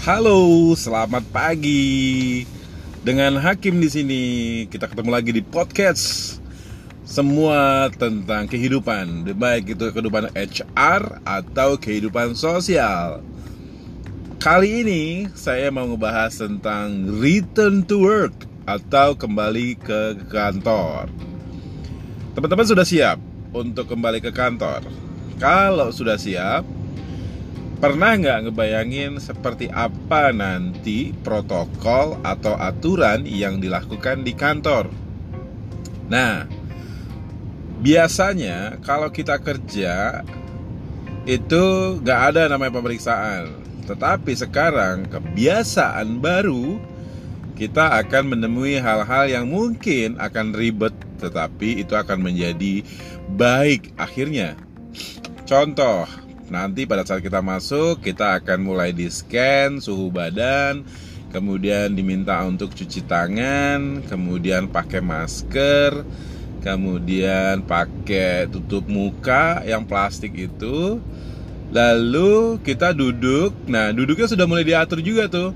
Halo, selamat pagi. Dengan Hakim di sini, kita ketemu lagi di podcast. Semua tentang kehidupan, baik itu kehidupan HR atau kehidupan sosial. Kali ini saya mau ngebahas tentang return to work atau kembali ke kantor. Teman-teman sudah siap untuk kembali ke kantor? Kalau sudah siap, Pernah nggak ngebayangin seperti apa nanti protokol atau aturan yang dilakukan di kantor? Nah, biasanya kalau kita kerja itu nggak ada namanya pemeriksaan. Tetapi sekarang kebiasaan baru kita akan menemui hal-hal yang mungkin akan ribet tetapi itu akan menjadi baik akhirnya. Contoh, Nanti pada saat kita masuk, kita akan mulai di scan suhu badan, kemudian diminta untuk cuci tangan, kemudian pakai masker, kemudian pakai tutup muka yang plastik itu. Lalu kita duduk. Nah, duduknya sudah mulai diatur juga tuh.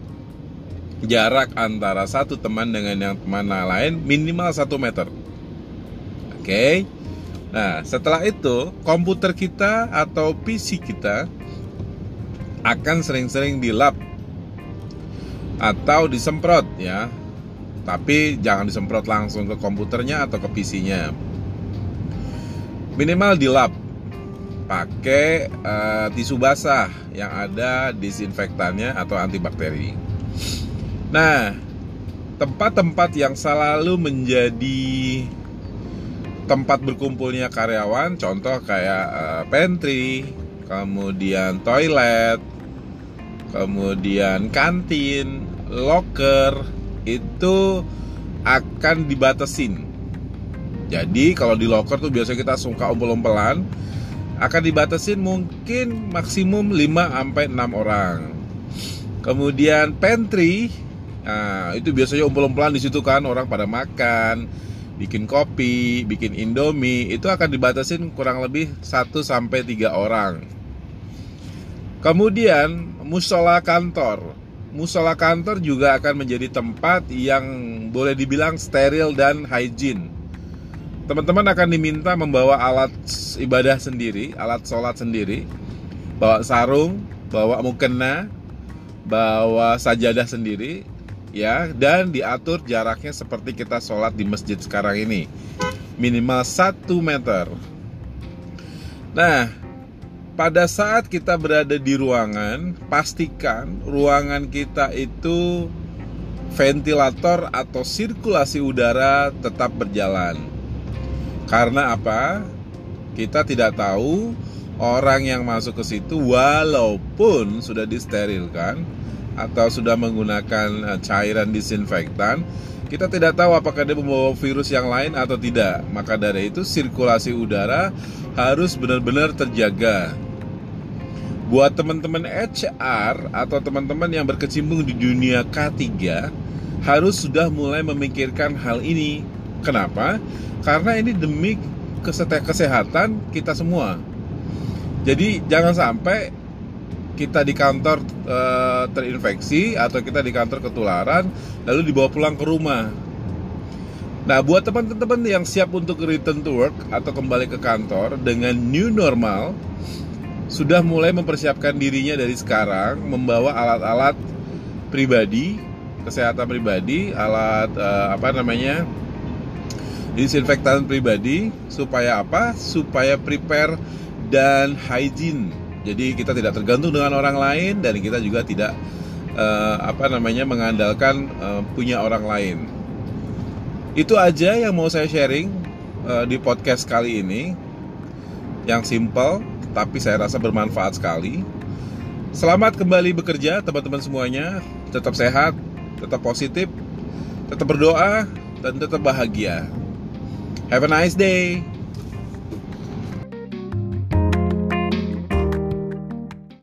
Jarak antara satu teman dengan yang teman lain minimal satu meter. Oke. Okay? Nah, setelah itu komputer kita atau PC kita akan sering-sering dilap atau disemprot ya. Tapi jangan disemprot langsung ke komputernya atau ke PC-nya. Minimal dilap pakai uh, tisu basah yang ada disinfektannya atau antibakteri. Nah, tempat-tempat yang selalu menjadi tempat berkumpulnya karyawan contoh kayak uh, pantry kemudian toilet kemudian kantin locker itu akan dibatasin jadi kalau di locker tuh biasanya kita suka umpel-umpelan akan dibatasin mungkin maksimum 5 sampai 6 orang. Kemudian pantry Nah, itu biasanya umpel-umpelan di situ kan orang pada makan bikin kopi, bikin indomie itu akan dibatasin kurang lebih 1 sampai 3 orang. Kemudian musola kantor. Musola kantor juga akan menjadi tempat yang boleh dibilang steril dan hygiene. Teman-teman akan diminta membawa alat ibadah sendiri, alat sholat sendiri, bawa sarung, bawa mukena, bawa sajadah sendiri, ya dan diatur jaraknya seperti kita sholat di masjid sekarang ini. Minimal 1 meter. Nah pada saat kita berada di ruangan pastikan ruangan kita itu ventilator atau sirkulasi udara tetap berjalan. Karena apa? Kita tidak tahu orang yang masuk ke situ walaupun sudah disterilkan atau sudah menggunakan eh, cairan disinfektan, kita tidak tahu apakah dia membawa virus yang lain atau tidak. Maka dari itu sirkulasi udara harus benar-benar terjaga. Buat teman-teman HR atau teman-teman yang berkecimpung di dunia K3 harus sudah mulai memikirkan hal ini. Kenapa? Karena ini demi kesehatan kita semua. Jadi jangan sampai kita di kantor e, terinfeksi atau kita di kantor ketularan lalu dibawa pulang ke rumah. Nah, buat teman-teman yang siap untuk return to work atau kembali ke kantor dengan new normal sudah mulai mempersiapkan dirinya dari sekarang membawa alat-alat pribadi, kesehatan pribadi, alat e, apa namanya? disinfektan pribadi supaya apa? Supaya prepare dan hygiene jadi kita tidak tergantung dengan orang lain dan kita juga tidak uh, apa namanya mengandalkan uh, punya orang lain. Itu aja yang mau saya sharing uh, di podcast kali ini. Yang simple tapi saya rasa bermanfaat sekali. Selamat kembali bekerja teman-teman semuanya. Tetap sehat, tetap positif, tetap berdoa dan tetap bahagia. Have a nice day.